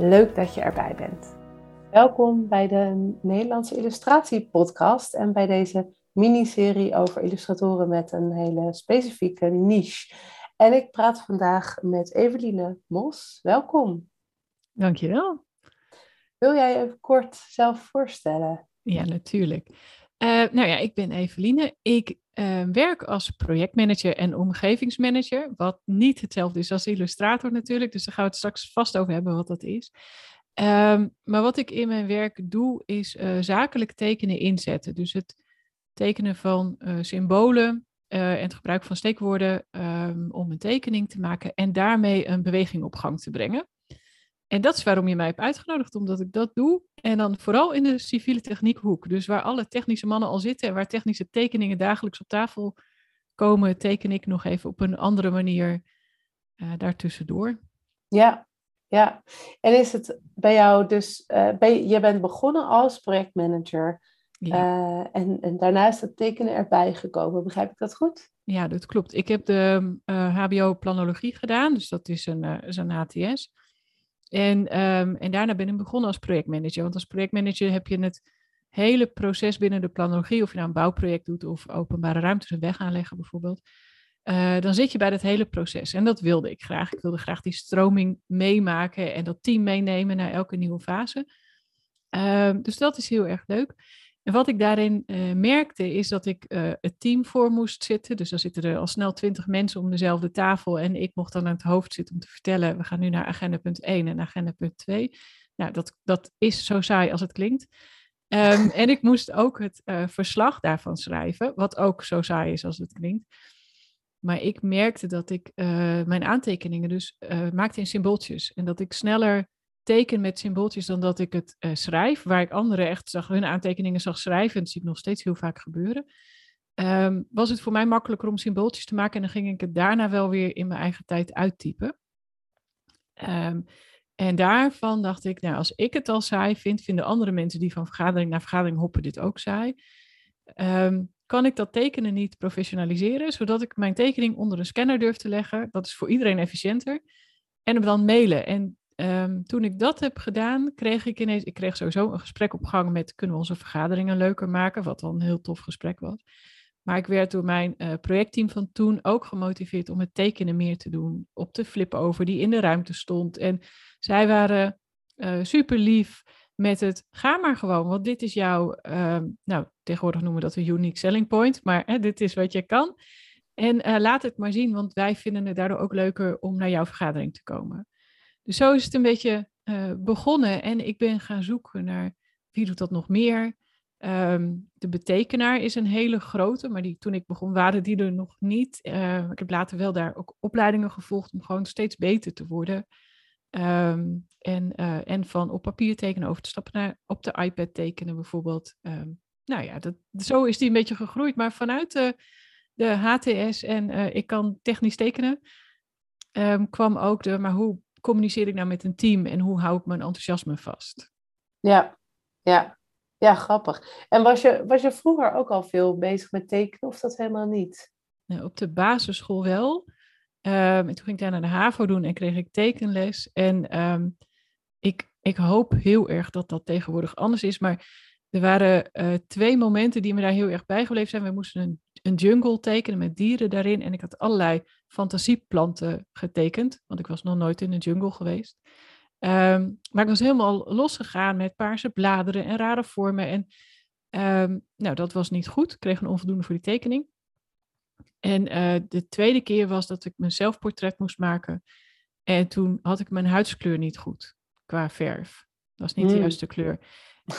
Leuk dat je erbij bent. Welkom bij de Nederlandse Illustratie Podcast en bij deze miniserie over illustratoren met een hele specifieke niche. En ik praat vandaag met Eveline Mos. Welkom. Dankjewel. Wil jij even kort zelf voorstellen? Ja, natuurlijk. Uh, nou ja, ik ben Eveline. Ik uh, werk als projectmanager en omgevingsmanager, wat niet hetzelfde is als illustrator natuurlijk. Dus daar gaan we het straks vast over hebben wat dat is. Um, maar wat ik in mijn werk doe, is uh, zakelijk tekenen inzetten. Dus het tekenen van uh, symbolen uh, en het gebruik van steekwoorden um, om een tekening te maken en daarmee een beweging op gang te brengen. En dat is waarom je mij hebt uitgenodigd, omdat ik dat doe. En dan vooral in de civiele techniekhoek. Dus waar alle technische mannen al zitten en waar technische tekeningen dagelijks op tafel komen, teken ik nog even op een andere manier uh, daartussendoor. Ja, ja. En is het bij jou dus, uh, ben je, je, bent begonnen als projectmanager ja. uh, en, en daarna is het tekenen erbij gekomen. Begrijp ik dat goed? Ja, dat klopt. Ik heb de HBO-planologie gedaan, dus dat is een, is een HTS. En, um, en daarna ben ik begonnen als projectmanager. Want als projectmanager heb je het hele proces binnen de planologie, of je nou een bouwproject doet of openbare ruimtes, een weg aanleggen bijvoorbeeld. Uh, dan zit je bij dat hele proces. En dat wilde ik graag. Ik wilde graag die stroming meemaken en dat team meenemen naar elke nieuwe fase. Uh, dus dat is heel erg leuk. En wat ik daarin uh, merkte, is dat ik uh, het team voor moest zitten. Dus dan zitten er al snel twintig mensen om dezelfde tafel. En ik mocht dan aan het hoofd zitten om te vertellen: we gaan nu naar agenda punt 1 en agenda punt 2. Nou, dat, dat is zo saai als het klinkt. Um, en ik moest ook het uh, verslag daarvan schrijven, wat ook zo saai is als het klinkt. Maar ik merkte dat ik mijn aantekeningen dus maakte in symbooltjes. En dat ik sneller teken met symbooltjes dan dat ik het uh, schrijf. Waar ik anderen echt zag, hun aantekeningen zag schrijven, en dat zie ik nog steeds heel vaak gebeuren. Um, was het voor mij makkelijker om symbooltjes te maken en dan ging ik het daarna wel weer in mijn eigen tijd uittypen. Um, en daarvan dacht ik, nou, als ik het al saai vind, vinden andere mensen die van vergadering naar vergadering hoppen dit ook saai. Um, kan ik dat tekenen niet professionaliseren, zodat ik mijn tekening onder een scanner durf te leggen? Dat is voor iedereen efficiënter. En hem dan mailen. En Um, toen ik dat heb gedaan, kreeg ik ineens, ik kreeg sowieso een gesprek op gang met kunnen we onze vergaderingen leuker maken, wat dan een heel tof gesprek was. Maar ik werd door mijn uh, projectteam van toen ook gemotiveerd om het tekenen meer te doen, op de flip over die in de ruimte stond. En zij waren uh, super lief met het, ga maar gewoon, want dit is jouw, uh, nou tegenwoordig noemen we dat een unique selling point, maar dit is wat je kan. En uh, laat het maar zien, want wij vinden het daardoor ook leuker om naar jouw vergadering te komen. Dus zo is het een beetje uh, begonnen. En ik ben gaan zoeken naar wie doet dat nog meer. Um, de betekenaar is een hele grote, maar die, toen ik begon waren die er nog niet. Uh, ik heb later wel daar ook opleidingen gevolgd om gewoon steeds beter te worden. Um, en, uh, en van op papier tekenen over te stappen naar op de iPad tekenen bijvoorbeeld. Nou ja, dat, zo is die een beetje gegroeid. Maar vanuit de, de HTS en ik kan technisch tekenen, kwam ook de, maar hoe communiceer ik nou met een team en hoe hou ik mijn enthousiasme vast? Ja, ja. Ja, grappig. En was je, was je vroeger ook al veel bezig met tekenen of dat helemaal niet? Nou, op de basisschool wel. Um, en toen ging ik daar naar de HAVO doen en kreeg ik tekenles. En um, ik, ik hoop heel erg dat dat tegenwoordig anders is. Maar er waren uh, twee momenten die me daar heel erg bijgebleven zijn. We moesten een, een jungle tekenen met dieren daarin. En ik had allerlei fantasieplanten getekend, want ik was nog nooit in de jungle geweest. Um, maar ik was helemaal losgegaan met paarse bladeren en rare vormen. En um, nou, dat was niet goed. Ik kreeg een onvoldoende voor die tekening. En uh, de tweede keer was dat ik mijn zelfportret moest maken. En toen had ik mijn huidskleur niet goed qua verf. Dat was niet de Mm. juiste kleur.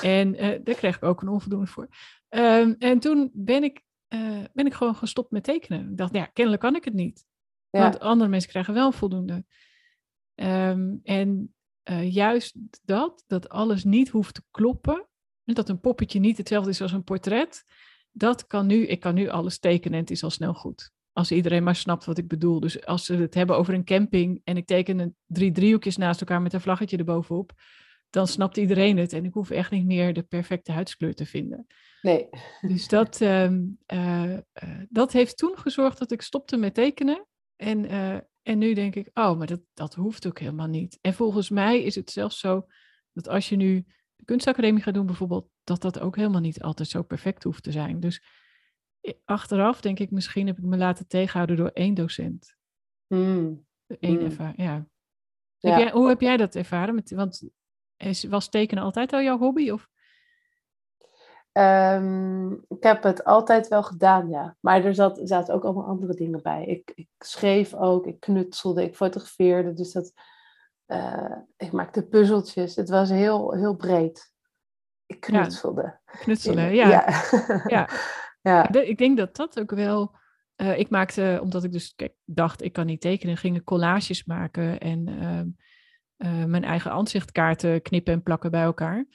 En eh, daar kreeg ik ook een onvoldoende voor. Ehm, en toen ben ik, eh, ben ik gewoon gestopt met tekenen. Ik dacht, ja, kennelijk kan ik het niet. Ja. Want andere mensen krijgen wel voldoende. Ehm, en eh, juist dat, dat alles niet hoeft te kloppen. en Dat een poppetje niet hetzelfde is als een portret. Dat kan nu, ik kan nu alles tekenen en het is al snel goed. Als iedereen maar snapt wat ik bedoel. Dus als ze het hebben over een camping en ik teken een drie driehoekjes naast elkaar met een vlaggetje erbovenop. Dan snapt iedereen het en ik hoef echt niet meer de perfecte huidskleur te vinden. Nee. Dus dat, ehm, eh, eh, dat heeft toen gezorgd dat ik stopte met tekenen. En, eh, en nu denk ik, oh, maar dat, dat hoeft ook helemaal niet. En volgens mij is het zelfs zo dat als je nu de kunstacademie gaat doen bijvoorbeeld, dat dat ook helemaal niet altijd zo perfect hoeft te zijn. Dus eh, achteraf denk ik, misschien heb ik me laten tegenhouden door één docent. Mm. Eén Mm. erva- ja. Ja. Heb jij, hoe heb jij dat ervaren? Met, want is, was tekenen altijd al jouw hobby? Of? Ehm, ik heb het altijd wel gedaan, ja. Maar er zat, zaten ook allemaal andere dingen bij. Ik, ik schreef ook, ik knutselde, ik fotografeerde. Dus dat, eh, ik maakte puzzeltjes. Het was heel, heel breed. Ik knutselde. Knutselen, ja. Ja. Ja. Ik denk dat dat ook wel. eh, ik maakte, omdat ik dus kijk, dacht, ik kan niet tekenen, ging ik collages maken en ehm, eh, mijn eigen aanzichtkaarten knippen en plakken bij elkaar.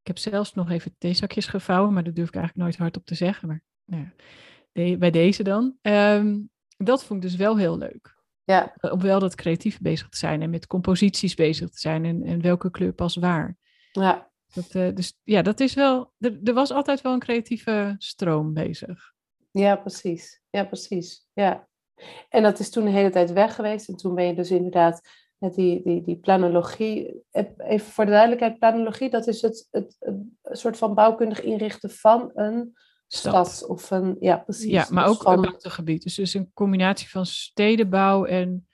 Ik heb zelfs nog even theezakjes gevouwen, maar dat durf ik eigenlijk nooit hardop te zeggen. Maar nou ja, de- bij deze dan. Ehm, dat vond ik dus wel heel leuk. ja. Eh, Om wel dat creatief bezig te zijn en met composities bezig te zijn en, en welke kleur pas waar. ja. Dat, eh, dus ja, dat is wel. Er, er was altijd wel een creatieve stroom bezig. Ja, precies. Ja, precies. Ja. En dat is toen de hele tijd weg geweest. En toen ben je dus inderdaad die, die, die planologie. eh, Even voor de duidelijkheid, planologie, dat is het, het, soort van bouwkundig inrichten van een stad. Of een, ja, precies. Ja, maar Dus ook van- een buitengebied. Dus, dus een combinatie van stedenbouw en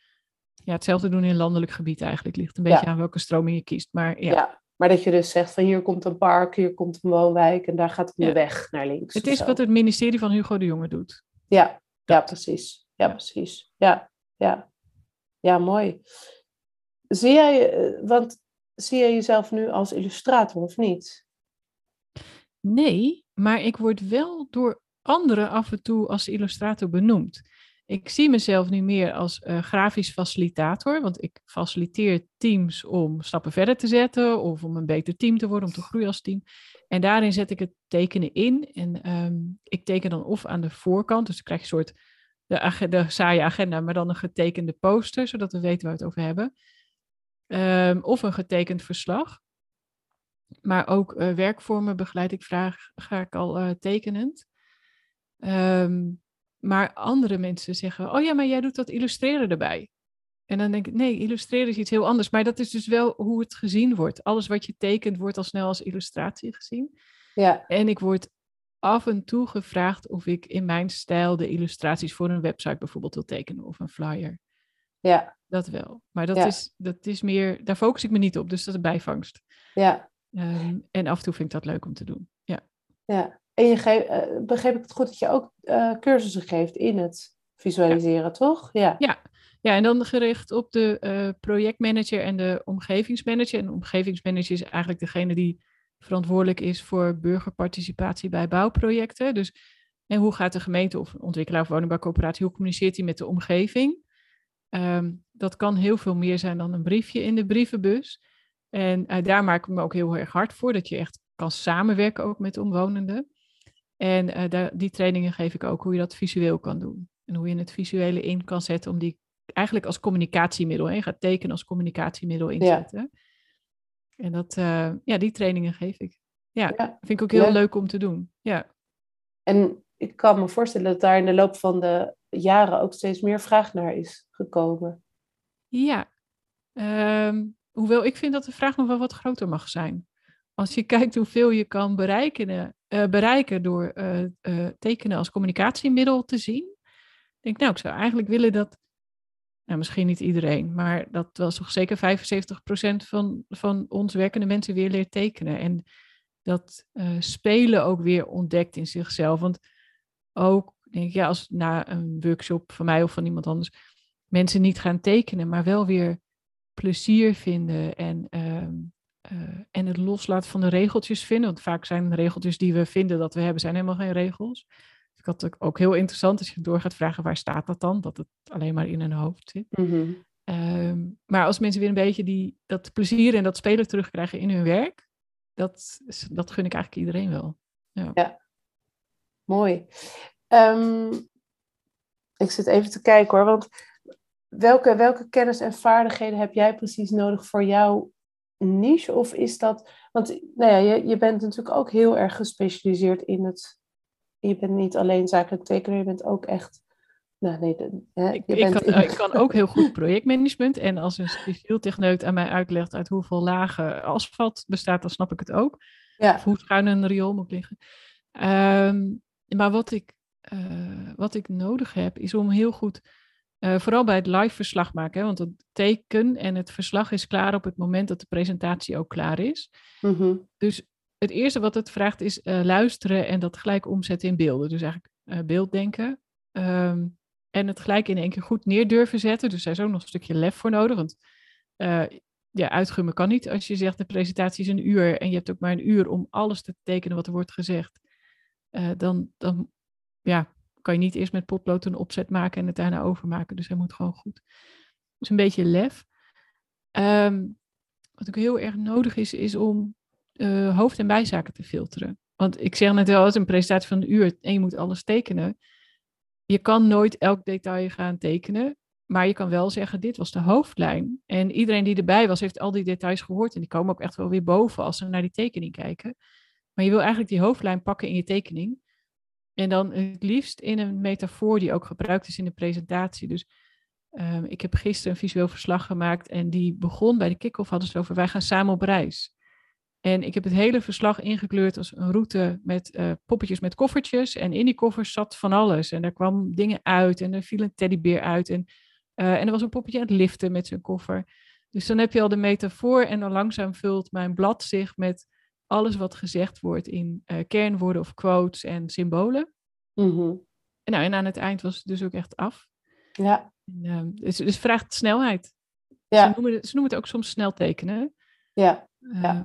ja, hetzelfde doen in landelijk gebied eigenlijk. Ligt een beetje Ja. aan welke stroming je kiest. Maar ja, ja. maar dat je dus zegt van hier komt een park, hier komt een woonwijk en daar gaat een Ja. weg naar links. het is zo. wat het ministerie van Hugo de Jonge doet. Ja, ja, precies. Ja, precies. Ja, ja. Ja, mooi. Zie jij, eh, want zie jij jezelf nu als illustrator of niet? Nee, maar ik word wel door anderen af en toe als illustrator benoemd. Ik zie mezelf nu meer als eh, grafisch facilitator, want ik faciliteer teams om stappen verder te zetten of om een beter team te worden, om te groeien als team. En daarin zet ik het tekenen in. En ehm, ik teken dan of aan de voorkant, dus krijg je een soort de, de saaie agenda, maar dan een getekende poster, zodat we weten waar we het over hebben. Ehm, of een getekend verslag. Maar ook eh, werkvormen begeleid ik vraag, ga ik al eh, tekenend. Ehm, maar andere mensen zeggen, oh ja, maar jij doet dat illustreren erbij. En dan denk ik, nee, illustreren is iets heel anders. Maar dat is dus wel hoe het gezien wordt. Alles wat je tekent wordt al snel als illustratie gezien. Ja, En ik word af en toe gevraagd of ik in mijn stijl de illustraties voor een website bijvoorbeeld wil tekenen of een flyer. ja, Dat wel. Maar dat, Ja. is, dat is meer, daar focus ik me niet op. Dus dat is bijvangst. ja, Ehm, en af en toe vind ik dat leuk om te doen. Ja. ja. En je geeft, eh, begreep ik het goed dat je ook eh, cursussen geeft in het visualiseren, toch? Ja. Ja. ja, en dan gericht op de eh, projectmanager en de omgevingsmanager. En de omgevingsmanager is eigenlijk degene die verantwoordelijk is voor burgerparticipatie bij bouwprojecten. Dus en hoe gaat de gemeente of ontwikkelaar of woningbouwcoöperatie, hoe communiceert hij met de omgeving? Ehm, dat kan heel veel meer zijn dan een briefje in de brievenbus. En eh, daar maak ik me ook heel erg hard voor, dat je echt kan samenwerken ook met de omwonenden. En eh, daar, die trainingen geef ik ook hoe je dat visueel kan doen. En hoe je het visuele in kan zetten om die eigenlijk als communicatiemiddel, hè, je gaat tekenen als communicatiemiddel inzetten. En dat, eh, ja, die trainingen geef ik. Ja, Ja, vind ik ook heel leuk. leuk om te doen. Ja, En ik kan me voorstellen dat daar in de loop van de jaren ook steeds meer vraag naar is gekomen. ja. Ehm, hoewel ik vind dat de vraag nog wel wat groter mag zijn. Als je kijkt hoeveel je kan bereiken, eh, bereiken door eh, eh, tekenen als communicatiemiddel te zien. denk ik, nou, ik zou eigenlijk willen dat, nou misschien niet iedereen, maar dat was toch zeker 75% van, van ons werkende mensen weer leert tekenen. En dat spelen ook weer ontdekt in zichzelf. Want ook, denk ik, ja, als na een workshop van mij of van iemand anders mensen niet gaan tekenen, maar wel weer plezier vinden en, ehm, eh, en het loslaten van de regeltjes vinden. Want vaak zijn de regeltjes die we vinden dat we hebben, zijn helemaal geen regels. Ik had het ook heel interessant als je door gaat vragen waar staat dat dan? Dat het alleen maar in hun hoofd zit. Mhm. Ehm, maar als mensen weer een beetje die, dat plezier en dat spelen terugkrijgen in hun werk, dat, dat gun ik eigenlijk iedereen wel. Ja, ja. Mooi. Ehm, ik zit even te kijken hoor, want welke, welke kennis en vaardigheden heb jij precies nodig voor jouw niche? Of is dat, want nou ja, je, je bent natuurlijk ook heel erg gespecialiseerd in het, je bent niet alleen zakelijk tekenaar, je bent ook echt nou, nee, hè, ik, ik, kan, ik, kan, ook heel goed projectmanagement. En als een civiel techneut aan mij uitlegt uit hoeveel lagen asfalt bestaat, dan snap ik het ook. Ja. Of hoe schuin een riool moet liggen. Ehm, maar wat ik, uh, wat ik nodig heb, is om heel goed, uh, vooral bij het live verslag maken, hè, want het teken en het verslag is klaar op het moment dat de presentatie ook klaar is. Mm -hmm. Dus het eerste wat het vraagt is uh, luisteren en dat gelijk omzetten in beelden. Dus eigenlijk beelddenken. Um, en het gelijk in één keer goed neer durven zetten. Dus daar is ook nog een stukje lef voor nodig. Want ja, uitgummen kan niet. Als je zegt de presentatie is een uur en je hebt ook maar een uur om alles te tekenen wat er wordt gezegd. Uh, dan, dan ja, kan je niet eerst met potlood een opzet maken en het daarna overmaken. Dus hij moet gewoon goed. Dus een beetje lef. Um, wat ook heel erg nodig is, is om uh, hoofd- en bijzaken te filteren. Want ik zeg net wel, als een presentatie van een uur en je moet alles tekenen je kan nooit elk detail gaan tekenen. Maar je kan wel zeggen, dit was de hoofdlijn. En iedereen die erbij was, heeft al die details gehoord. En die komen ook echt wel weer boven als ze naar die tekening kijken. Maar je wil eigenlijk die hoofdlijn pakken in je tekening. En dan het liefst in een metafoor die ook gebruikt is in de presentatie. Dus um, ik heb gisteren een visueel verslag gemaakt. En die begon bij de kick-off, hadden ze over, wij gaan samen op reis. En ik heb het hele verslag ingekleurd als een route met uh, poppetjes met koffertjes. En in die koffers zat van alles. En daar kwam dingen uit en er viel een teddybeer uit. En, uh, en er was een poppetje aan het liften met zijn koffer. Dus dan heb je al de metafoor en dan langzaam vult mijn blad zich met alles wat gezegd wordt in uh, kernwoorden of quotes en symbolen. Mm -hmm. en, nou, en aan het eind was het dus ook echt af. Ja. En, dus, dus vraagt snelheid. Ja. Ze, noemen het, ze noemen het ook soms snel tekenen. Ja. ja. Ehm,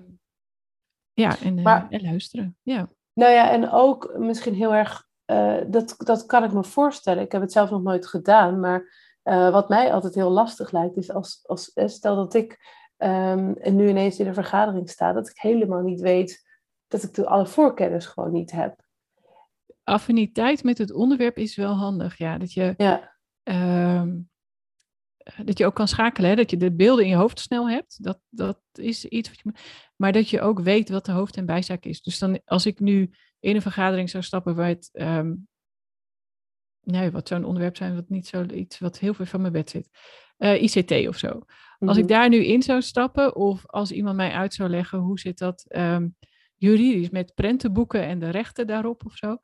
ja, en, eh, maar, en luisteren. Ja. Nou ja, en ook misschien heel erg, uh, dat, dat kan ik me voorstellen. Ik heb het zelf nog nooit gedaan, maar uh, wat mij altijd heel lastig lijkt, is als, als stel dat ik um, en nu ineens in een vergadering sta, dat ik helemaal niet weet dat ik de, alle voorkennis gewoon niet heb. Affiniteit met het onderwerp is wel handig, ja. Dat je ja. Um, dat je ook kan schakelen, hè? dat je de beelden in je hoofd snel hebt. Dat, dat is iets wat je. Maar dat je ook weet wat de hoofd- en bijzaak is. Dus dan, als ik nu in een vergadering zou stappen waar het. Um, nee, wat zo'n onderwerp zijn, wat niet zo iets wat heel veel van mijn bed zit. Uh, eh, ICT of zo. Als ik mhm. daar nu in zou stappen, of als iemand mij uit zou leggen hoe zit dat um, juridisch met prentenboeken en de rechten daarop of zo.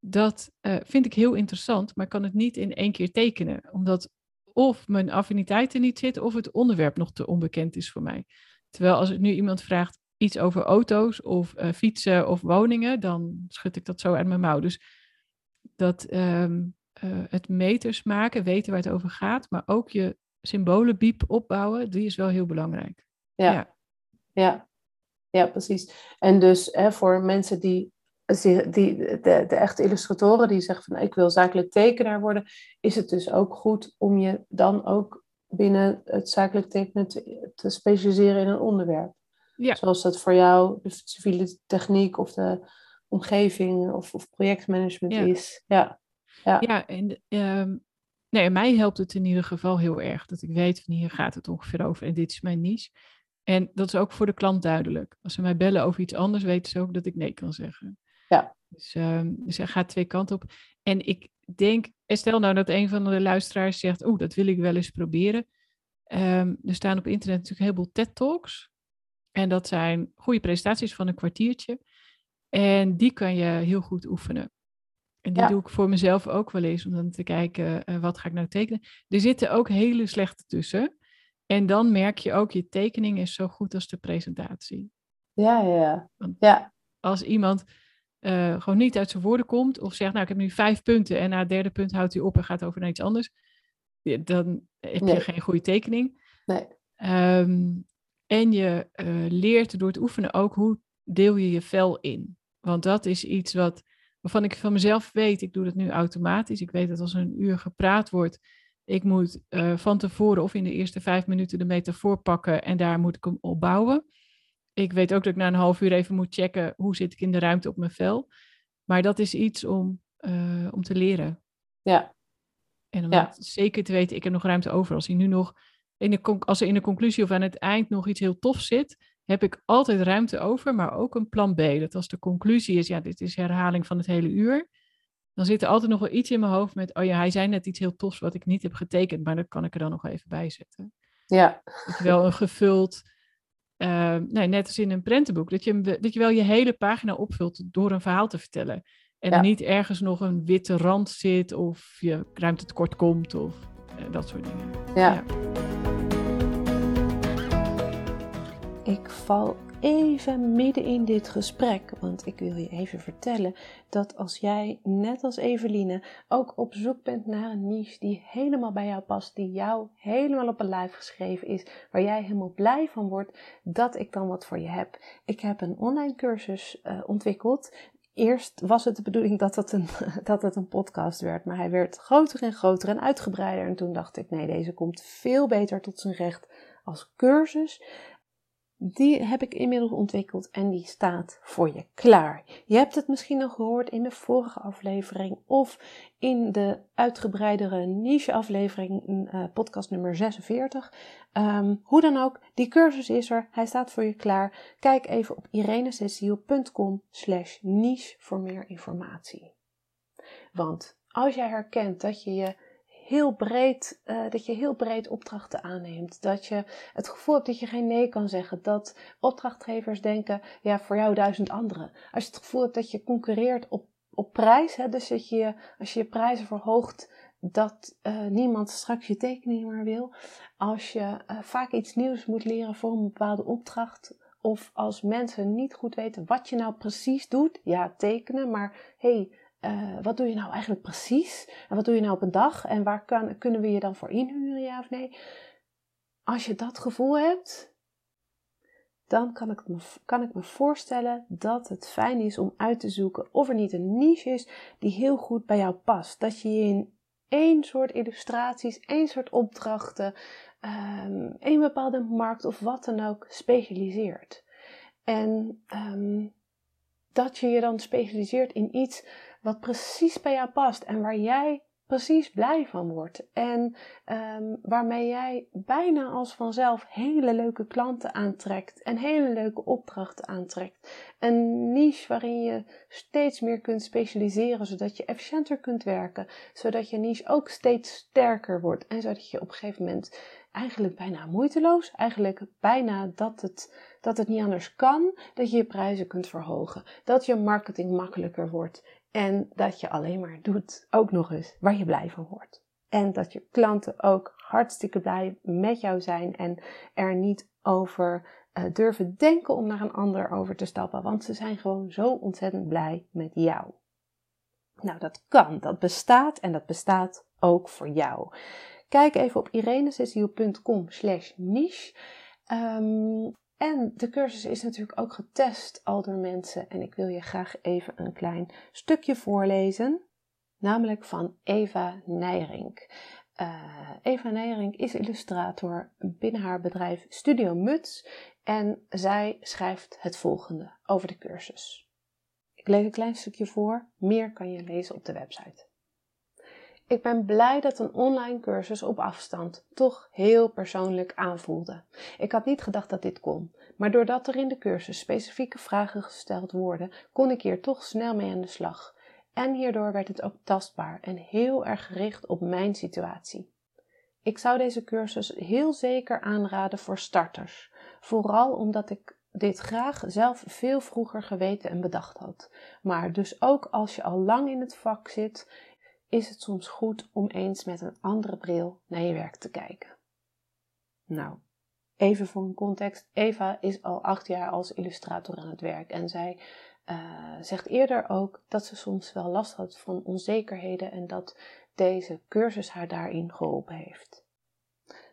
Dat uh, vind ik heel interessant, maar kan het niet in één keer tekenen. Omdat of mijn affiniteiten niet zitten of het onderwerp nog te onbekend is voor mij. Terwijl als ik nu iemand vraagt iets over auto's of uh, fietsen of woningen, dan schud ik dat zo uit mijn mouw. Dus dat um, uh, het meters maken, weten waar het over gaat, maar ook je symbolenbiep opbouwen, die is wel heel belangrijk. Ja, ja, ja. ja precies. En dus hè, voor mensen die die, de, de echte illustratoren die zeggen van ik wil zakelijk tekenaar worden, is het dus ook goed om je dan ook binnen het zakelijk tekenen te, te specialiseren in een onderwerp. Ja. Zoals dat voor jou de civiele techniek of de omgeving of, of projectmanagement is. Ja, ja. ja en um, nee, mij helpt het in ieder geval heel erg dat ik weet van hier gaat het ongeveer over en dit is mijn niche. En dat is ook voor de klant duidelijk. Als ze mij bellen over iets anders, weten ze ook dat ik nee kan zeggen. Ja. Dus, um, dus hij gaat twee kanten op. En ik denk, stel nou dat een van de luisteraars zegt, oeh, dat wil ik wel eens proberen. Um, er staan op internet natuurlijk een heleboel TED-talks. En dat zijn goede presentaties van een kwartiertje. En die kan je heel goed oefenen. En die doe ik voor mezelf ook wel eens, om dan te kijken, uh, wat ga ik nou tekenen. Er zitten ook hele slechte tussen. En dan merk je ook, je tekening is zo goed als de presentatie. Ja, ja, ja. Als iemand uh, gewoon niet uit zijn woorden komt. Of zegt, nou ik heb nu vijf punten en na het derde punt houdt hij op en gaat over naar iets anders. dan heb je geen goede tekening. Nee. Ehm, en je uh, leert door het oefenen ook hoe deel je je vel in. Want dat is iets wat, waarvan ik van mezelf weet, ik doe dat nu automatisch. Ik weet dat als er een uur gepraat wordt, ik moet uh, van tevoren of in de eerste vijf minuten de metafoor pakken en daar moet ik hem op bouwen. Ik weet ook dat ik na een half uur even moet checken hoe zit ik in de ruimte op mijn vel. Maar dat is iets om, uh, om te leren. Ja. En om ja. zeker te weten, ik heb nog ruimte over. Als, hij nu nog in de, als er in de conclusie of aan het eind nog iets heel tof zit, heb ik altijd ruimte over, maar ook een plan B. Dat als de conclusie is, ja, dit is herhaling van het hele uur, dan zit er altijd nog wel iets in mijn hoofd met, oh ja, hij zei net iets heel tofs wat ik niet heb getekend, maar dat kan ik er dan nog even bij zetten. Ja. Dat je wel een gevuld, uh, nee, net als in een prentenboek, dat je, dat je wel je hele pagina opvult door een verhaal te vertellen. En niet ergens nog een witte rand zit of je ruimte tekort komt of uh, dat soort dingen. ja. ja. Ik val even midden in dit gesprek, want ik wil je even vertellen dat als jij, net als Eveline, ook op zoek bent naar een niche die helemaal bij jou past, die jou helemaal op een lijf geschreven is, waar jij helemaal blij van wordt, dat ik dan wat voor je heb. Ik heb een online cursus uh, ontwikkeld. Eerst was het de bedoeling dat het, een, dat het een podcast werd, maar hij werd groter en groter en uitgebreider. En toen dacht ik, nee, deze komt veel beter tot zijn recht als cursus die heb ik inmiddels ontwikkeld en die staat voor je klaar. Je hebt het misschien nog gehoord in de vorige aflevering of in de uitgebreidere niche aflevering, uh, podcast nummer 46. Um, ehm, hoe dan ook, die cursus is er, hij staat voor je klaar. Kijk even op irenececile.com slash niche voor meer informatie. Want als jij herkent dat je je heel breed, uh, dat je heel breed opdrachten aanneemt. Dat je het gevoel hebt dat je geen nee kan zeggen. Dat opdrachtgevers denken, ja, voor jou duizend anderen. Als je het gevoel hebt dat je concurreert op, op prijs, hè, dus dat je, als je je prijzen verhoogt, dat uh, niemand straks je tekening meer wil. Als je uh, vaak iets nieuws moet leren voor een bepaalde opdracht. Of als mensen niet goed weten wat je nou precies doet. Ja, tekenen, maar hey, uh, wat doe je nou eigenlijk precies? En wat doe je nou op een dag? En waar kunnen we je dan voor inhuren, ja of nee? Als je dat gevoel hebt, dan kan ik, me, kan ik me voorstellen dat het fijn is om uit te zoeken of er niet een niche is die heel goed bij jou past. Dat je je in één soort illustraties, één soort opdrachten, um, één bepaalde markt of wat dan ook specialiseert. En um, dat je je dan specialiseert in iets wat precies bij jou past en waar jij precies blij van wordt. En um, waarmee jij bijna als vanzelf hele leuke klanten aantrekt en hele leuke opdrachten aantrekt. Een niche waarin je steeds meer kunt specialiseren, zodat je efficiënter kunt werken, zodat je niche ook steeds sterker wordt en zodat je op een gegeven moment eigenlijk bijna moeiteloos, eigenlijk bijna dat het, dat het niet anders kan, dat je je prijzen kunt verhogen, dat je marketing makkelijker wordt en dat je alleen maar doet, ook nog eens, waar je blij van wordt. En dat je klanten ook hartstikke blij met jou zijn en er niet over uh, durven denken om naar een ander over te stappen, want ze zijn gewoon zo ontzettend blij met jou. Nou, dat kan, dat bestaat en dat bestaat ook voor jou. Kijk even op irenesesio.com slash niche. Um, en de cursus is natuurlijk ook getest al door mensen en ik wil je graag even een klein stukje voorlezen, namelijk van Eva Nijrink. Uh, Eva Nijrink is illustrator binnen haar bedrijf Studio Muts en zij schrijft het volgende over de cursus. Ik lees een klein stukje voor, meer kan je lezen op de website. Ik ben blij dat een online cursus op afstand toch heel persoonlijk aanvoelde. Ik had niet gedacht dat dit kon, maar doordat er in de cursus specifieke vragen gesteld worden, kon ik hier toch snel mee aan de slag. En hierdoor werd het ook tastbaar en heel erg gericht op mijn situatie. Ik zou deze cursus heel zeker aanraden voor starters, vooral omdat ik dit graag zelf veel vroeger geweten en bedacht had. Maar dus ook als je al lang in het vak zit, is het soms goed om eens met een andere bril naar je werk te kijken. Nou, even voor een context. Eva is al acht jaar als illustrator aan het werk en zij uh, zegt eerder ook dat ze soms wel last had van onzekerheden en dat deze cursus haar daarin geholpen heeft.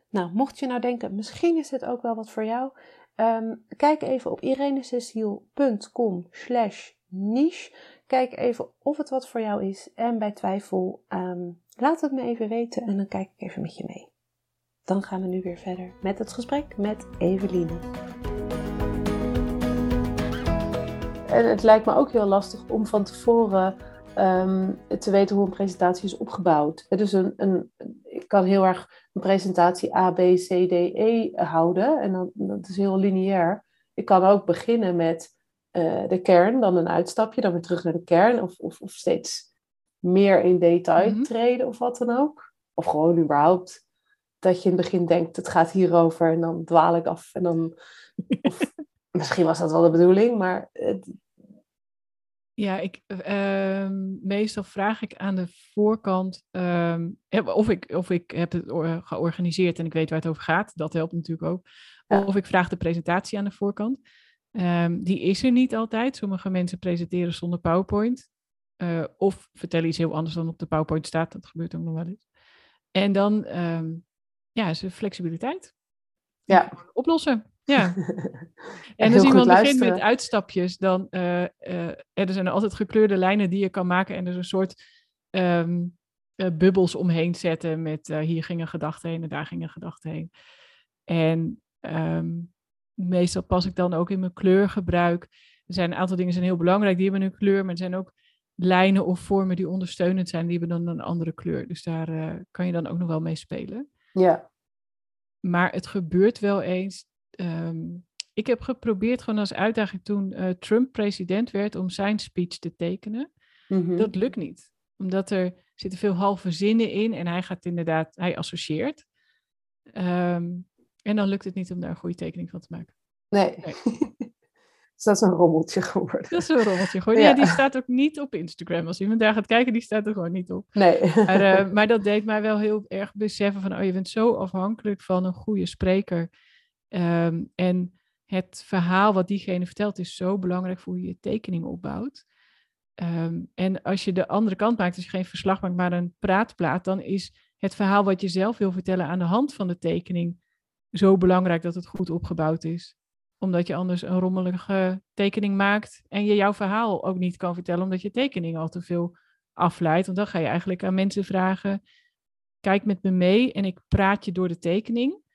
Nou, mocht je nou denken, misschien is dit ook wel wat voor jou. Ehm, kijk even op irenececiel.com slash niche. Kijk even of het wat voor jou is. En bij twijfel, um, laat het me even weten en dan kijk ik even met je mee. Dan gaan we nu weer verder met het gesprek met Eveline. En het lijkt me ook heel lastig om van tevoren um, te weten hoe een presentatie is opgebouwd. Dus een, een, ik kan heel erg een presentatie A, B, C, D, E houden. En dan, dat is heel lineair. Ik kan ook beginnen met uh, de kern, dan een uitstapje, dan weer terug naar de kern. Of, of, of steeds meer in detail mm treden of wat dan ook. Of gewoon überhaupt dat je in het begin denkt, het gaat hierover en dan dwaal ik af. En dan, of, misschien was dat wel de bedoeling, maar het, ja, ik, uh, meestal vraag ik aan de voorkant um, of, ik, of ik heb het georganiseerd en ik weet waar het over gaat. Dat helpt natuurlijk ook. Of ik vraag de presentatie aan de voorkant. Um, die is er niet altijd. Sommige mensen presenteren zonder PowerPoint. Uh, of vertellen iets heel anders dan op de PowerPoint staat. Dat gebeurt ook nog wel eens. En dan um, ja, is er flexibiliteit. Ja. Oplossen. Ja. en als iemand begint met uitstapjes, dan uh, uh, er zijn altijd gekleurde lijnen die je kan maken en er is een soort um, uh, bubbels omheen zetten met hier ging een gedachte heen en daar ging een gedachte heen. En um, meestal pas ik dan ook in mijn kleurgebruik. Er zijn een aantal dingen zijn heel belangrijk, die hebben een kleur, maar er zijn ook lijnen of vormen die ondersteunend zijn, die hebben dan een andere kleur. Dus daar kan je dan ook nog wel mee spelen. Ja. Maar het gebeurt wel eens um, ik heb geprobeerd gewoon als uitdaging toen uh, Trump president werd om zijn speech te tekenen. Mm-hmm. Dat lukt niet. Omdat er zitten veel halve zinnen in en hij gaat inderdaad, hij associeert. Um, en dan lukt het niet om daar een goede tekening van te maken. Nee. nee. dus dat is een rommeltje geworden. Dat is een rommeltje geworden. Ja. ja. die staat ook niet op Instagram. Als iemand daar gaat kijken, die staat er gewoon niet op. Nee. Maar, uh, maar dat deed mij wel heel erg beseffen van, oh, je bent zo afhankelijk van een goede spreker Ehm, en het verhaal wat diegene vertelt is zo belangrijk voor hoe je je tekening opbouwt. Ehm, en als je de andere kant maakt, als je geen verslag maakt, maar een praatplaat, dan is het verhaal wat je zelf wil vertellen aan de hand van de tekening zo belangrijk dat het goed opgebouwd is. Omdat je anders een rommelige tekening maakt en je jouw verhaal ook niet kan vertellen, omdat je tekening al te veel afleidt. Want dan ga je eigenlijk aan mensen vragen: kijk met me mee en ik praat je door de tekening.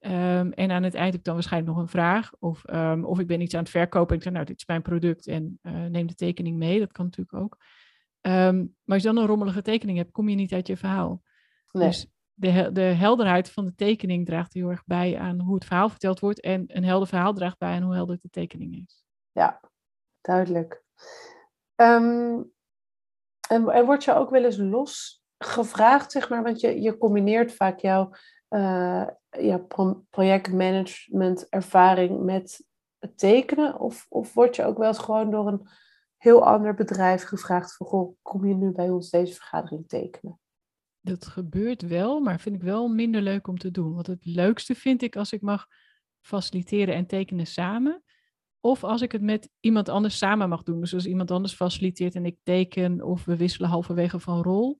Um, en aan het eind heb ik dan waarschijnlijk nog een vraag. Of, um, of ik ben iets aan het verkopen en ik zeg, nou, dit is mijn product en uh, neem de tekening mee. Dat kan natuurlijk ook. Um, maar als je dan een rommelige tekening hebt, kom je niet uit je verhaal. Nee. Dus de, de helderheid van de tekening draagt heel erg bij aan hoe het verhaal verteld wordt. En een helder verhaal draagt bij aan hoe helder de tekening is. Ja, duidelijk. en, en wordt je ook wel eens los gevraagd, zeg maar, want je, je combineert vaak jouw uh, projectmanagement ervaring met het tekenen? Of, of word je ook wel eens gewoon door een heel ander bedrijf gevraagd van, goh, kom je nu bij ons deze vergadering tekenen? Dat gebeurt wel, maar vind ik wel minder leuk om te doen. Want het leukste vind ik als ik mag faciliteren en tekenen samen. Of als ik het met iemand anders samen mag doen. Dus als iemand anders faciliteert en ik teken, of we wisselen halverwege van rol.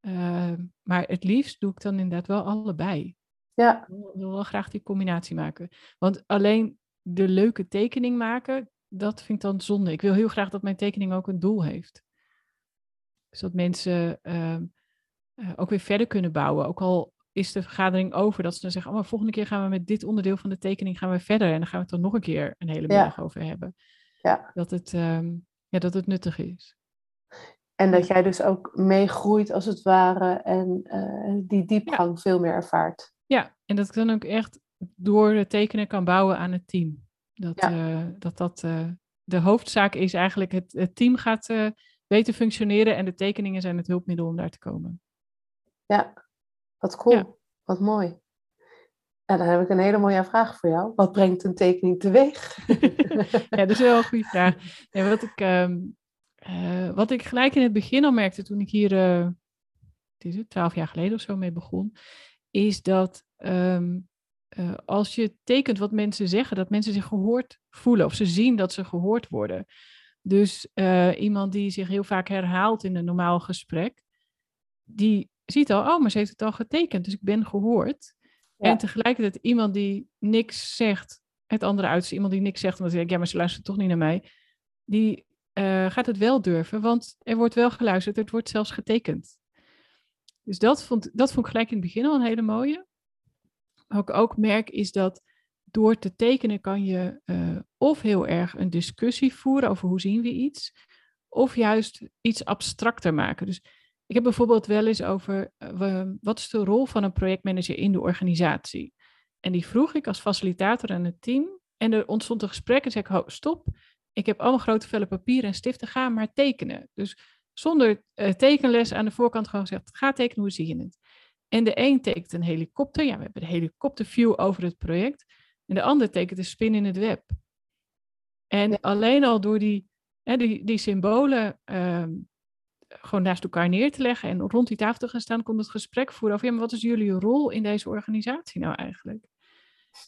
Uh, maar het liefst doe ik dan inderdaad wel allebei. Ja. Ik wil wel graag die combinatie maken. Want alleen de leuke tekening maken, dat vind ik dan zonde. Ik wil heel graag dat mijn tekening ook een doel heeft. Dus dat mensen uh, uh, ook weer verder kunnen bouwen. Ook al is de vergadering over, dat ze dan zeggen, oh, maar volgende keer gaan we met dit onderdeel van de tekening gaan we verder. En dan gaan we het er nog een keer een hele middag over hebben. Ja. Dat, het, um, ja, dat het nuttig is. En dat jij dus ook meegroeit als het ware en uh, die diepgang veel meer ervaart. Ja, en dat ik dan ook echt door de tekenen kan bouwen aan het team. Dat ja. uh, dat, dat uh, de hoofdzaak is eigenlijk, het, het team gaat beter functioneren en de tekeningen zijn het hulpmiddel om daar te komen. Ja, wat cool. Ja. Wat mooi. En dan heb ik een hele mooie vraag voor jou. Wat brengt een tekening teweeg? ja, dat is wel een goede vraag. Wat ik um, uh, wat ik gelijk in het begin al merkte toen ik hier, uh, is het, twaalf jaar geleden of zo mee begon, is dat um, uh, als je tekent wat mensen zeggen, dat mensen zich gehoord voelen of ze zien dat ze gehoord worden. Dus iemand die zich heel vaak herhaalt in een normaal gesprek, die ziet al, oh, maar ze heeft het al getekend, dus ik ben gehoord. En tegelijkertijd iemand die niks zegt, het andere uit, iemand die niks zegt, omdat hij denkt, ja, maar ze luistert toch niet naar mij, die uh, gaat het wel durven, want er wordt wel geluisterd, het wordt zelfs getekend. Dus dat vond, dat vond ik gelijk in het begin al een hele mooie. Wat ik ook merk is dat door te tekenen kan je uh, of heel erg een discussie voeren over hoe zien we iets, of juist iets abstracter maken. Dus ik heb bijvoorbeeld wel eens over uh, wat is de rol van een projectmanager in de organisatie. En die vroeg ik als facilitator aan het team. En er ontstond een gesprek en zei ik, stop, ik heb allemaal grote vellen papier en stiften, ga maar tekenen. Dus zonder uh, tekenles aan de voorkant gewoon gezegd, ga tekenen, hoe zie je het? En de een tekent een helikopter, ja, we hebben de helikopterview over het project. En de ander tekent een spin in het web. En alleen al door die, hè, die, die symbolen ehm, gewoon naast elkaar neer te leggen en rond die tafel te gaan staan, kon het gesprek voeren over, ja, maar wat is jullie rol in deze organisatie nou eigenlijk?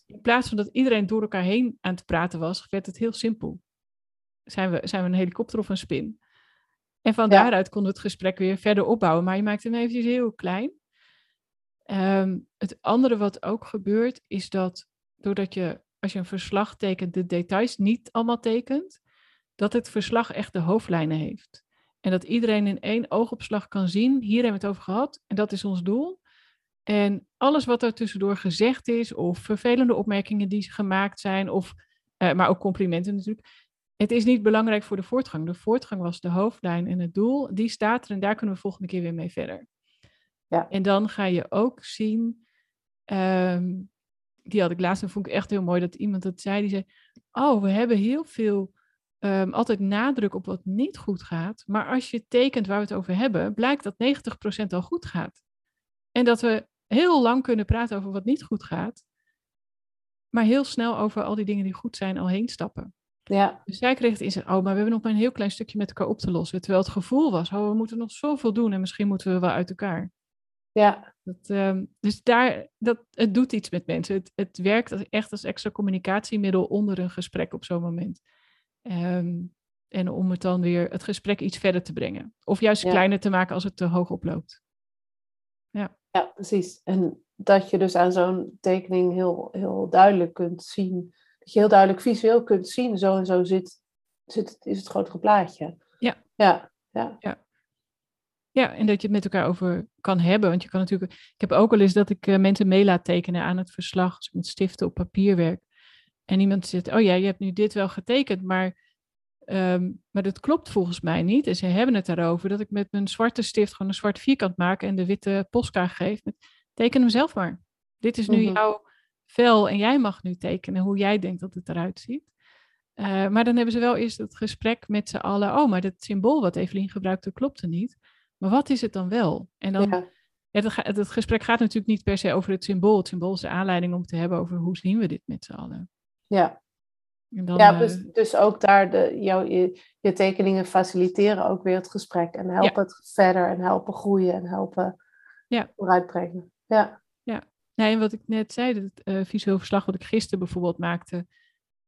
In plaats van dat iedereen door elkaar heen aan het praten was, werd het heel simpel. Zijn we, zijn we een helikopter of een spin? En van daaruit we het gesprek weer verder opbouwen, maar je maakt hem eventjes heel klein. Ehm, het andere wat ook gebeurt, is dat doordat je, als je een verslag tekent, de details niet allemaal tekent, dat het verslag echt de hoofdlijnen heeft. En dat iedereen in één oogopslag kan zien, hier hebben we het over gehad en dat is ons doel. En alles wat er tussendoor gezegd is, of vervelende opmerkingen die gemaakt zijn, of, uh, maar ook complimenten natuurlijk. Het is niet belangrijk voor de voortgang. De voortgang was de hoofdlijn en het doel. Die staat er en daar kunnen we volgende keer weer mee verder. Ja. En dan ga je ook zien, um, die had ik laatst en vond ik echt heel mooi dat iemand dat zei. Die zei, oh, we hebben heel veel um, altijd nadruk op wat niet goed gaat. Maar als je tekent waar we het over hebben, blijkt dat 90% al goed gaat. En dat we heel lang kunnen praten over wat niet goed gaat, maar heel snel over al die dingen die goed zijn al heen stappen. Ja. Dus zij kreeg het inzicht, oh, maar we hebben nog maar een heel klein stukje met elkaar op te lossen. Terwijl het gevoel was, oh, we moeten nog zoveel doen en misschien moeten we wel uit elkaar. Ja. Dat, um, dus daar, dat, het doet iets met mensen. Het, het werkt echt als extra communicatiemiddel onder een gesprek op zo'n moment. Um, en om het dan weer het gesprek iets verder te brengen. Of juist kleiner te maken als het te hoog oploopt. Ja, ja precies. En dat je dus aan zo'n tekening heel, heel duidelijk kunt zien. Dat je heel duidelijk visueel kunt zien, zo en zo zit, zit, is het grotere plaatje. Ja. Ja, ja. ja. Ja, en dat je het met elkaar over kan hebben. Want je kan natuurlijk. Ik heb ook al eens dat ik uh, mensen mee laat tekenen aan het verslag. Als ik met stiften op papier werk. En iemand zegt: Oh ja, je hebt nu dit wel getekend, maar Ehm, maar dat klopt volgens mij niet. En ze hebben het daarover dat ik met mijn zwarte stift gewoon een zwart vierkant maak en de witte postkaart geef. Met, teken hem zelf maar. Dit is nu mhm. jouw vel en jij mag nu tekenen hoe jij denkt dat het eruit ziet. Uh, maar dan hebben ze wel eerst het gesprek met z'n allen. Oh, maar dat symbool wat Evelien gebruikte klopte niet. Maar wat is het dan wel? En dan, ja. het, het, gesprek gaat natuurlijk niet per se over het symbool. Het symbool is de aanleiding om te hebben over hoe zien we dit met z'n allen. Ja, ja, dus, dus ook daar de, jouw, je, je, tekeningen faciliteren ook weer het gesprek en helpen het verder en helpen groeien en helpen ja. vooruitbrengen. Ja. ja. Nee, en wat ik net zei, het uh, visueel verslag wat ik gisteren bijvoorbeeld maakte,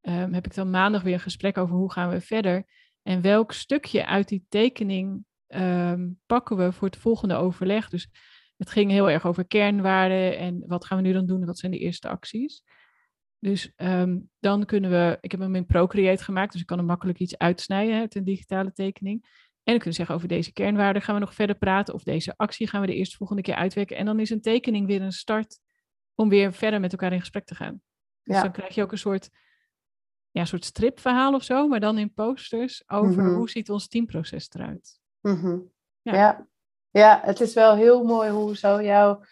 um, heb ik dan maandag weer een gesprek over hoe gaan we verder en welk stukje uit die tekening um, pakken we voor het volgende overleg. Dus het ging heel erg over kernwaarden en wat gaan we nu dan doen en wat zijn de eerste acties. Dus um, dan kunnen we, ik heb hem in Procreate gemaakt, dus ik kan er makkelijk iets uitsnijden uit een digitale tekening. En dan kunnen we zeggen over deze kernwaarden gaan we nog verder praten, of deze actie gaan we de eerste volgende keer uitwerken. En dan is een tekening weer een start om weer verder met elkaar in gesprek te gaan. Dus dan krijg je ook een soort, ja, soort stripverhaal of zo, maar dan in posters over mhm. hoe ziet ons teamproces eruit. Mm ja. ja. Ja. het is wel heel mooi hoe zo jouw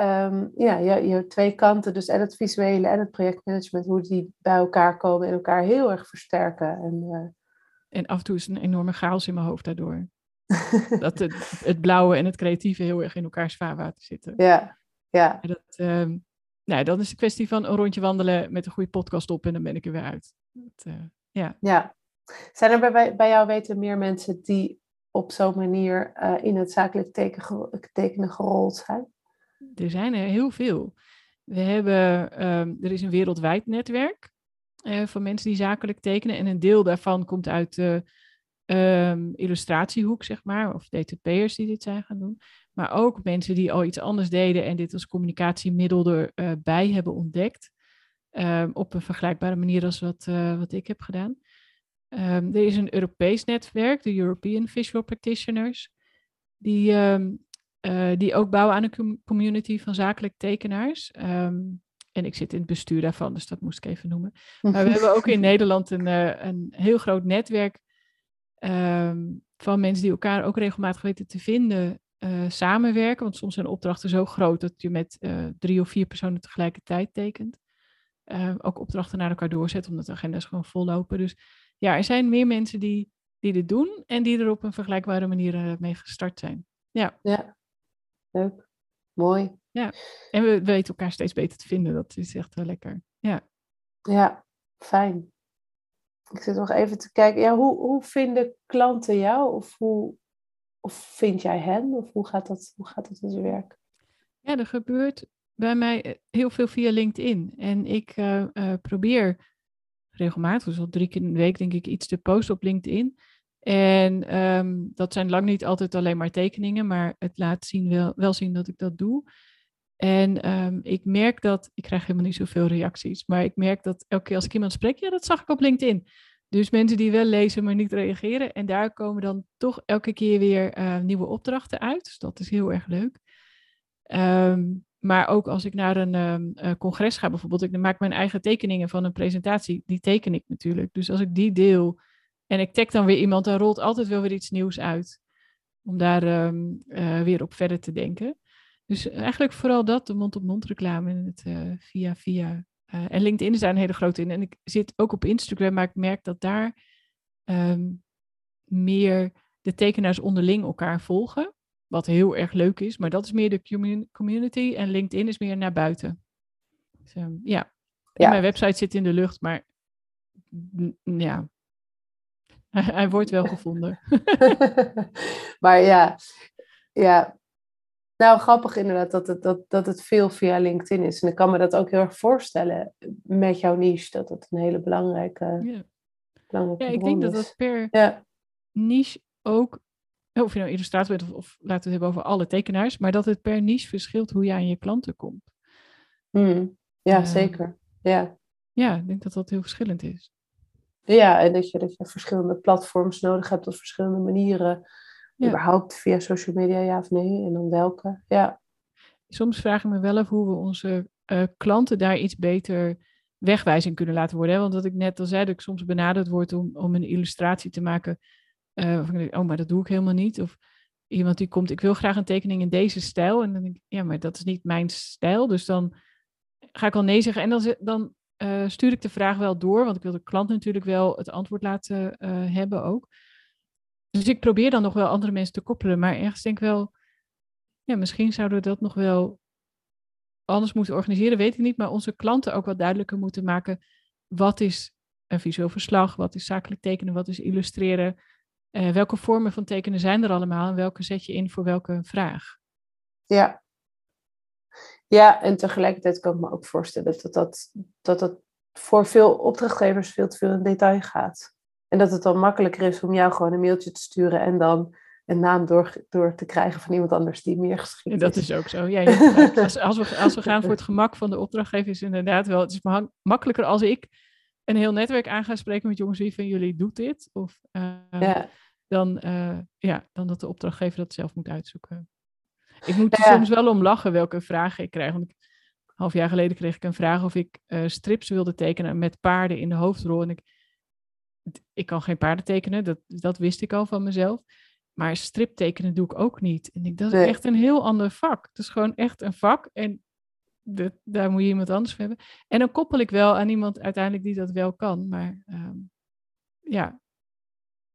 um, ja, je, je twee kanten, dus en het visuele en het projectmanagement, hoe die bij elkaar komen en elkaar heel erg versterken. En, uh... en af en toe is een enorme chaos in mijn hoofd daardoor. dat het, het, blauwe en het creatieve heel erg in elkaars vaarwater zitten. Ja, ja. En dat, um, nou, dan is de kwestie van een rondje wandelen met een goede podcast op en dan ben ik er weer uit. Dat, uh, ja. ja. Zijn er bij, bij jou weten meer mensen die op zo'n manier uh, in het zakelijk teken, tekenen gerold zijn? Er zijn er heel veel. We hebben, ehm, er is een wereldwijd netwerk uh, van mensen die zakelijk tekenen. En een deel daarvan komt uit de um, illustratiehoek, zeg maar, of DTP'ers die dit zijn gaan doen. Maar ook mensen die al iets anders deden en dit als communicatiemiddel erbij uh, hebben ontdekt. Um, op een vergelijkbare manier als wat, uh, wat ik heb gedaan. Er is een Europees netwerk, de European Visual Practitioners, die, uh, die ook bouwen aan een community van zakelijk tekenaars. en ik zit in het bestuur daarvan, dus dat moest ik even noemen. Maar we hebben ook in Nederland een, uh, een heel groot netwerk van mensen die elkaar ook regelmatig weten te vinden uh, samenwerken. Want soms zijn opdrachten zo groot dat je met drie of vier personen tegelijkertijd tekent. Uh, ook opdrachten naar elkaar doorzet, omdat de agenda's gewoon vollopen. Dus ja, er zijn meer mensen die, die dit doen en die er op een vergelijkbare manier mee gestart zijn. Ja. ja, leuk. Mooi. Ja, en we weten elkaar steeds beter te vinden. Dat is echt wel lekker. Ja, ja fijn. Ik zit nog even te kijken. Ja, hoe, hoe vinden klanten jou? Of hoe, of vind jij hen? Of hoe gaat dat, hoe gaat dat in zijn werk? Ja, er gebeurt bij mij eh, heel veel via LinkedIn. En ik uh, uh, probeer regelmatig, dus al drie keer in de week denk ik, iets te posten op LinkedIn. En um, dat zijn lang niet altijd alleen maar tekeningen, maar het laat zien wel, wel zien dat ik dat doe. En um, ik merk dat, ik krijg helemaal niet zoveel reacties, maar ik merk dat elke keer als ik iemand spreek, ja, dat zag ik op LinkedIn. Dus mensen die wel lezen, maar niet reageren. En daar komen dan toch elke keer weer uh, nieuwe opdrachten uit. Dus dat is heel erg leuk. Um, maar ook als ik naar een uh, congres ga bijvoorbeeld, ik maak mijn eigen tekeningen van een presentatie, die teken ik natuurlijk. Dus als ik die deel en ik tag dan weer iemand, dan rolt altijd wel weer iets nieuws uit. Om daar um, uh, weer op verder te denken. Dus eigenlijk vooral dat, de mond-op-mond reclame en het uh, via via. Uh, en LinkedIn is daar een hele grote in. En ik zit ook op Instagram, maar ik merk dat daar um, meer de tekenaars onderling elkaar volgen. Wat heel erg leuk is, maar dat is meer de community. En LinkedIn is meer naar buiten. Dus, um, ja. mijn website zit in de lucht, maar ja, hij wordt wel gevonden. maar ja, ja, nou, grappig inderdaad dat het, dat, dat het veel via LinkedIn is. En ik kan me dat ook heel erg voorstellen met jouw niche, dat het een hele belangrijke, ja. belangrijke Ja, ik denk dat dat per ja. niche ook, of je nou illustrator bent of, of laten we het hebben over alle tekenaars, maar dat het per niche verschilt hoe je aan je klanten komt. Hmm. Ja, uh, zeker. Ja. ja, ik denk dat dat heel verschillend is. Ja, en dat je, dat je verschillende platforms nodig hebt op verschillende manieren ja. Überhaupt via social media, ja of nee? En dan welke? Ja. Soms vraag ik me wel af hoe we onze uh, klanten daar iets beter wegwijzing kunnen laten worden. Hè? Want wat ik net al zei, dat ik soms benaderd word om, om een illustratie te maken. Uh, of ik denk, oh, maar dat doe ik helemaal niet. Of iemand die komt, ik wil graag een tekening in deze stijl. En dan denk ik, ja, maar dat is niet mijn stijl. Dus dan ga ik al nee zeggen. En dan, dan uh, stuur ik de vraag wel door, want ik wil de klant natuurlijk wel het antwoord laten hebben ook. Dus ik probeer dan nog wel andere mensen te koppelen. Maar ergens denk ik wel, ja, misschien zouden we dat nog wel anders moeten organiseren, weet ik niet. Maar onze klanten ook wat duidelijker moeten maken. Wat is een visueel verslag? Wat is zakelijk tekenen? Wat is illustreren? Uh, welke vormen van tekenen zijn er allemaal? En welke zet je in voor welke vraag? Ja. Ja, en tegelijkertijd kan ik me ook voorstellen dat dat, dat, dat voor veel opdrachtgevers veel te veel in detail gaat. En dat het dan makkelijker is om jou gewoon een mailtje te sturen en dan een naam door, door te krijgen van iemand anders die meer geschikt is. Dat is ook zo. Ja, als, als, we, als we gaan voor het gemak van de opdrachtgever is inderdaad wel, het is makkelijker als ik een heel netwerk aan ga spreken met jongens, wie van jullie doet dit? Of, uh, ja. Dan, uh, ja, dan dat de opdrachtgever dat zelf moet uitzoeken. Ik moet er ja. soms wel om lachen welke vragen ik krijg. Want ik, een half jaar geleden kreeg ik een vraag of ik uh, strips wilde tekenen met paarden in de hoofdrol. En ik, ik kan geen paarden tekenen, dat, dat wist ik al van mezelf. Maar striptekenen doe ik ook niet. En ik, dat is nee. echt een heel ander vak. Het is gewoon echt een vak en de, daar moet je iemand anders voor hebben. En dan koppel ik wel aan iemand uiteindelijk die dat wel kan. Maar um, ja,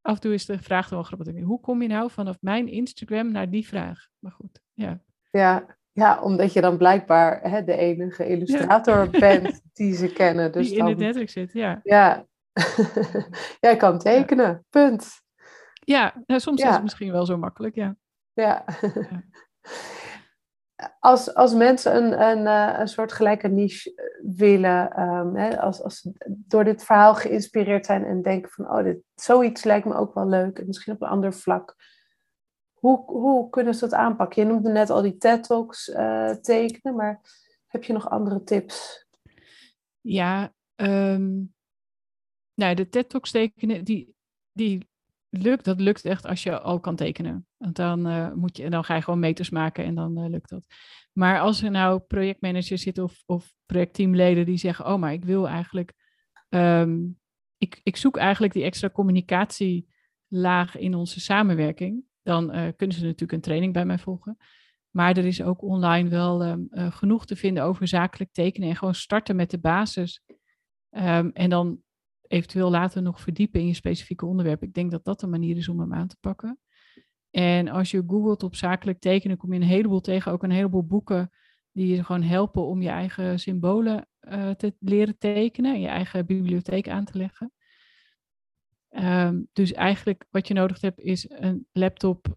af en toe is de vraag dan wel grappig. Hoe kom je nou vanaf mijn Instagram naar die vraag? Maar goed, ja. Ja, ja omdat je dan blijkbaar hè, de enige illustrator ja. bent die ze kennen. Dus die dan, in het netwerk zit, ja. Ja, Jij kan tekenen, ja. punt. Ja, nou, soms ja. is het misschien wel zo makkelijk, ja. Ja. als, als mensen een, een, eh, een soort gelijke niche eh, willen, um, hè, als, als ze door dit verhaal geïnspireerd zijn en denken van, oh, dit, zoiets lijkt me ook wel leuk, en misschien op een ander vlak. Hoe, hoe kunnen ze dat aanpakken? Je noemde net al die TED-talks uh, tekenen, maar heb je nog andere tips? Ja, um, nou, de TED-talks tekenen, die, die lukt, dat lukt echt als je al kan tekenen. Want dan, uh, moet je, dan ga je gewoon meters maken en dan uh, lukt dat. Maar als er nou projectmanagers zitten of, of projectteamleden die zeggen, oh, maar ik wil eigenlijk, um, ik, ik zoek eigenlijk die extra communicatielaag in onze samenwerking, dan uh, kunnen ze natuurlijk een training bij mij volgen. Maar er is ook online wel um, genoeg te vinden over zakelijk tekenen en gewoon starten met de basis. Um, en dan eventueel later nog verdiepen in je specifieke onderwerp. Ik denk dat dat een manier is om hem aan te pakken. En als je googelt op zakelijk tekenen, kom je een heleboel tegen, ook een heleboel boeken die je gewoon helpen om je eigen symbolen uh, te leren tekenen, je eigen bibliotheek aan te leggen. Um, dus eigenlijk wat je nodig hebt is een laptop,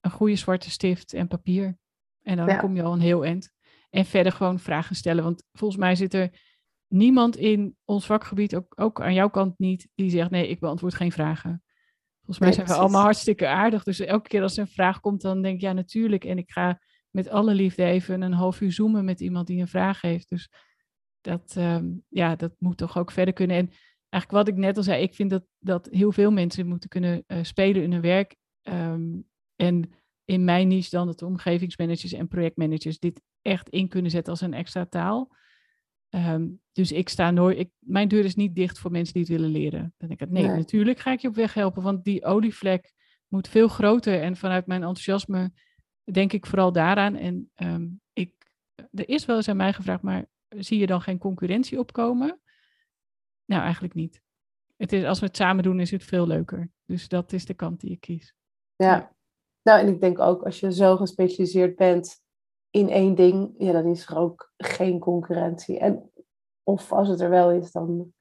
een goede zwarte stift en papier. En dan ja. kom je al een heel eind. En verder gewoon vragen stellen. Want volgens mij zit er niemand in ons vakgebied, ook, ook aan jouw kant niet, die zegt nee, ik beantwoord geen vragen. Volgens mij zijn we allemaal hartstikke aardig. Dus elke keer als er een vraag komt, dan denk ik ja, natuurlijk. En ik ga met alle liefde even een half uur zoomen met iemand die een vraag heeft. Dus dat, um, ja, dat moet toch ook verder kunnen. En eigenlijk wat ik net al zei, ik vind dat, dat heel veel mensen moeten kunnen uh, spelen in hun werk. Um, en in mijn niche dan dat de omgevingsmanagers en projectmanagers dit echt in kunnen zetten als een extra taal. Um, dus ik sta nooit, ik, mijn deur is niet dicht voor mensen die het willen leren. Dan denk ik, nee, nee, natuurlijk ga ik je op weg helpen, want die olievlek moet veel groter. En vanuit mijn enthousiasme denk ik vooral daaraan. En um, ik, er is wel eens aan mij gevraagd, maar zie je dan geen concurrentie opkomen? Nou, eigenlijk niet. Het is, als we het samen doen, is het veel leuker. Dus dat is de kant die ik kies. Ja. ja. Nou, en ik denk ook als je zo gespecialiseerd bent, in één ding, ja, dan is er ook geen concurrentie. En of als het er wel is, dan.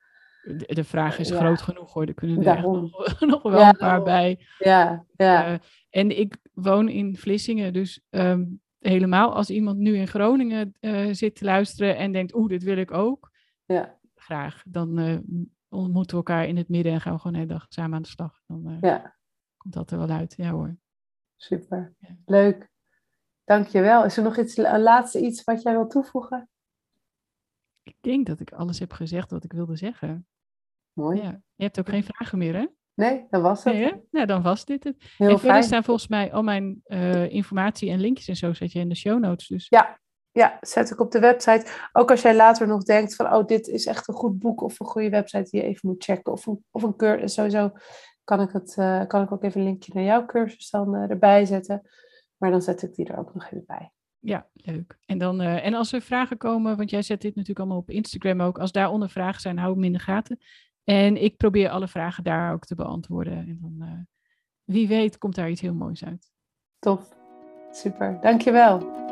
De, de vraag is groot genoeg hoor. Er kunnen er nog, nog, wel een paar bij. Ja, ja. Uh, en ik woon in Vlissingen, dus um, helemaal als iemand nu in Groningen uh, zit te luisteren en denkt, oeh, dit wil ik ook. Ja. Graag. Dan uh, ontmoeten we elkaar in het midden en gaan we gewoon de hele dag samen aan de slag. Dan ja. komt dat er wel uit. Ja hoor. Super. Ja. Leuk. Dankjewel. Is er nog iets, een laatste iets wat jij wil toevoegen? Ik denk dat ik alles heb gezegd wat ik wilde zeggen. Mooi. Ja. Je hebt ook geen vragen meer, hè? Nee, dan was het. Nee, nou, dan was dit het. Heel en verder staan volgens mij al mijn uh, informatie en linkjes en zo zet je in de show notes. Dus. Ja, ja, zet ik op de website. Ook als jij later nog denkt van, oh, dit is echt een goed boek of een goede website die je even moet checken. Of een, of een cursus, sowieso kan ik, het, uh, kan ik ook even een linkje naar jouw cursus dan uh, erbij zetten. Maar dan zet ik die er ook nog even bij. Ja, leuk. En, dan, uh, en als er vragen komen, want jij zet dit natuurlijk allemaal op Instagram ook. Als daaronder vragen zijn, hou hem in de gaten. En ik probeer alle vragen daar ook te beantwoorden. En dan, wie weet, komt daar iets heel moois uit. Tof. Super. Dankjewel.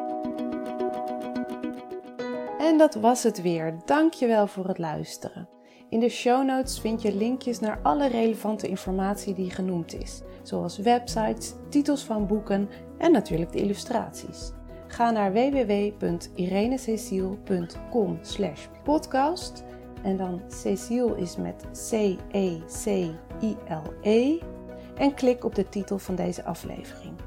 En dat was het weer. Dankjewel voor het luisteren. In de show notes vind je linkjes naar alle relevante informatie die genoemd is, zoals websites, titels van boeken en natuurlijk de illustraties. Ga naar www.irenececiel.com podcast en dan Cecile is met C-E-C-I-L-E en klik op de titel van deze aflevering.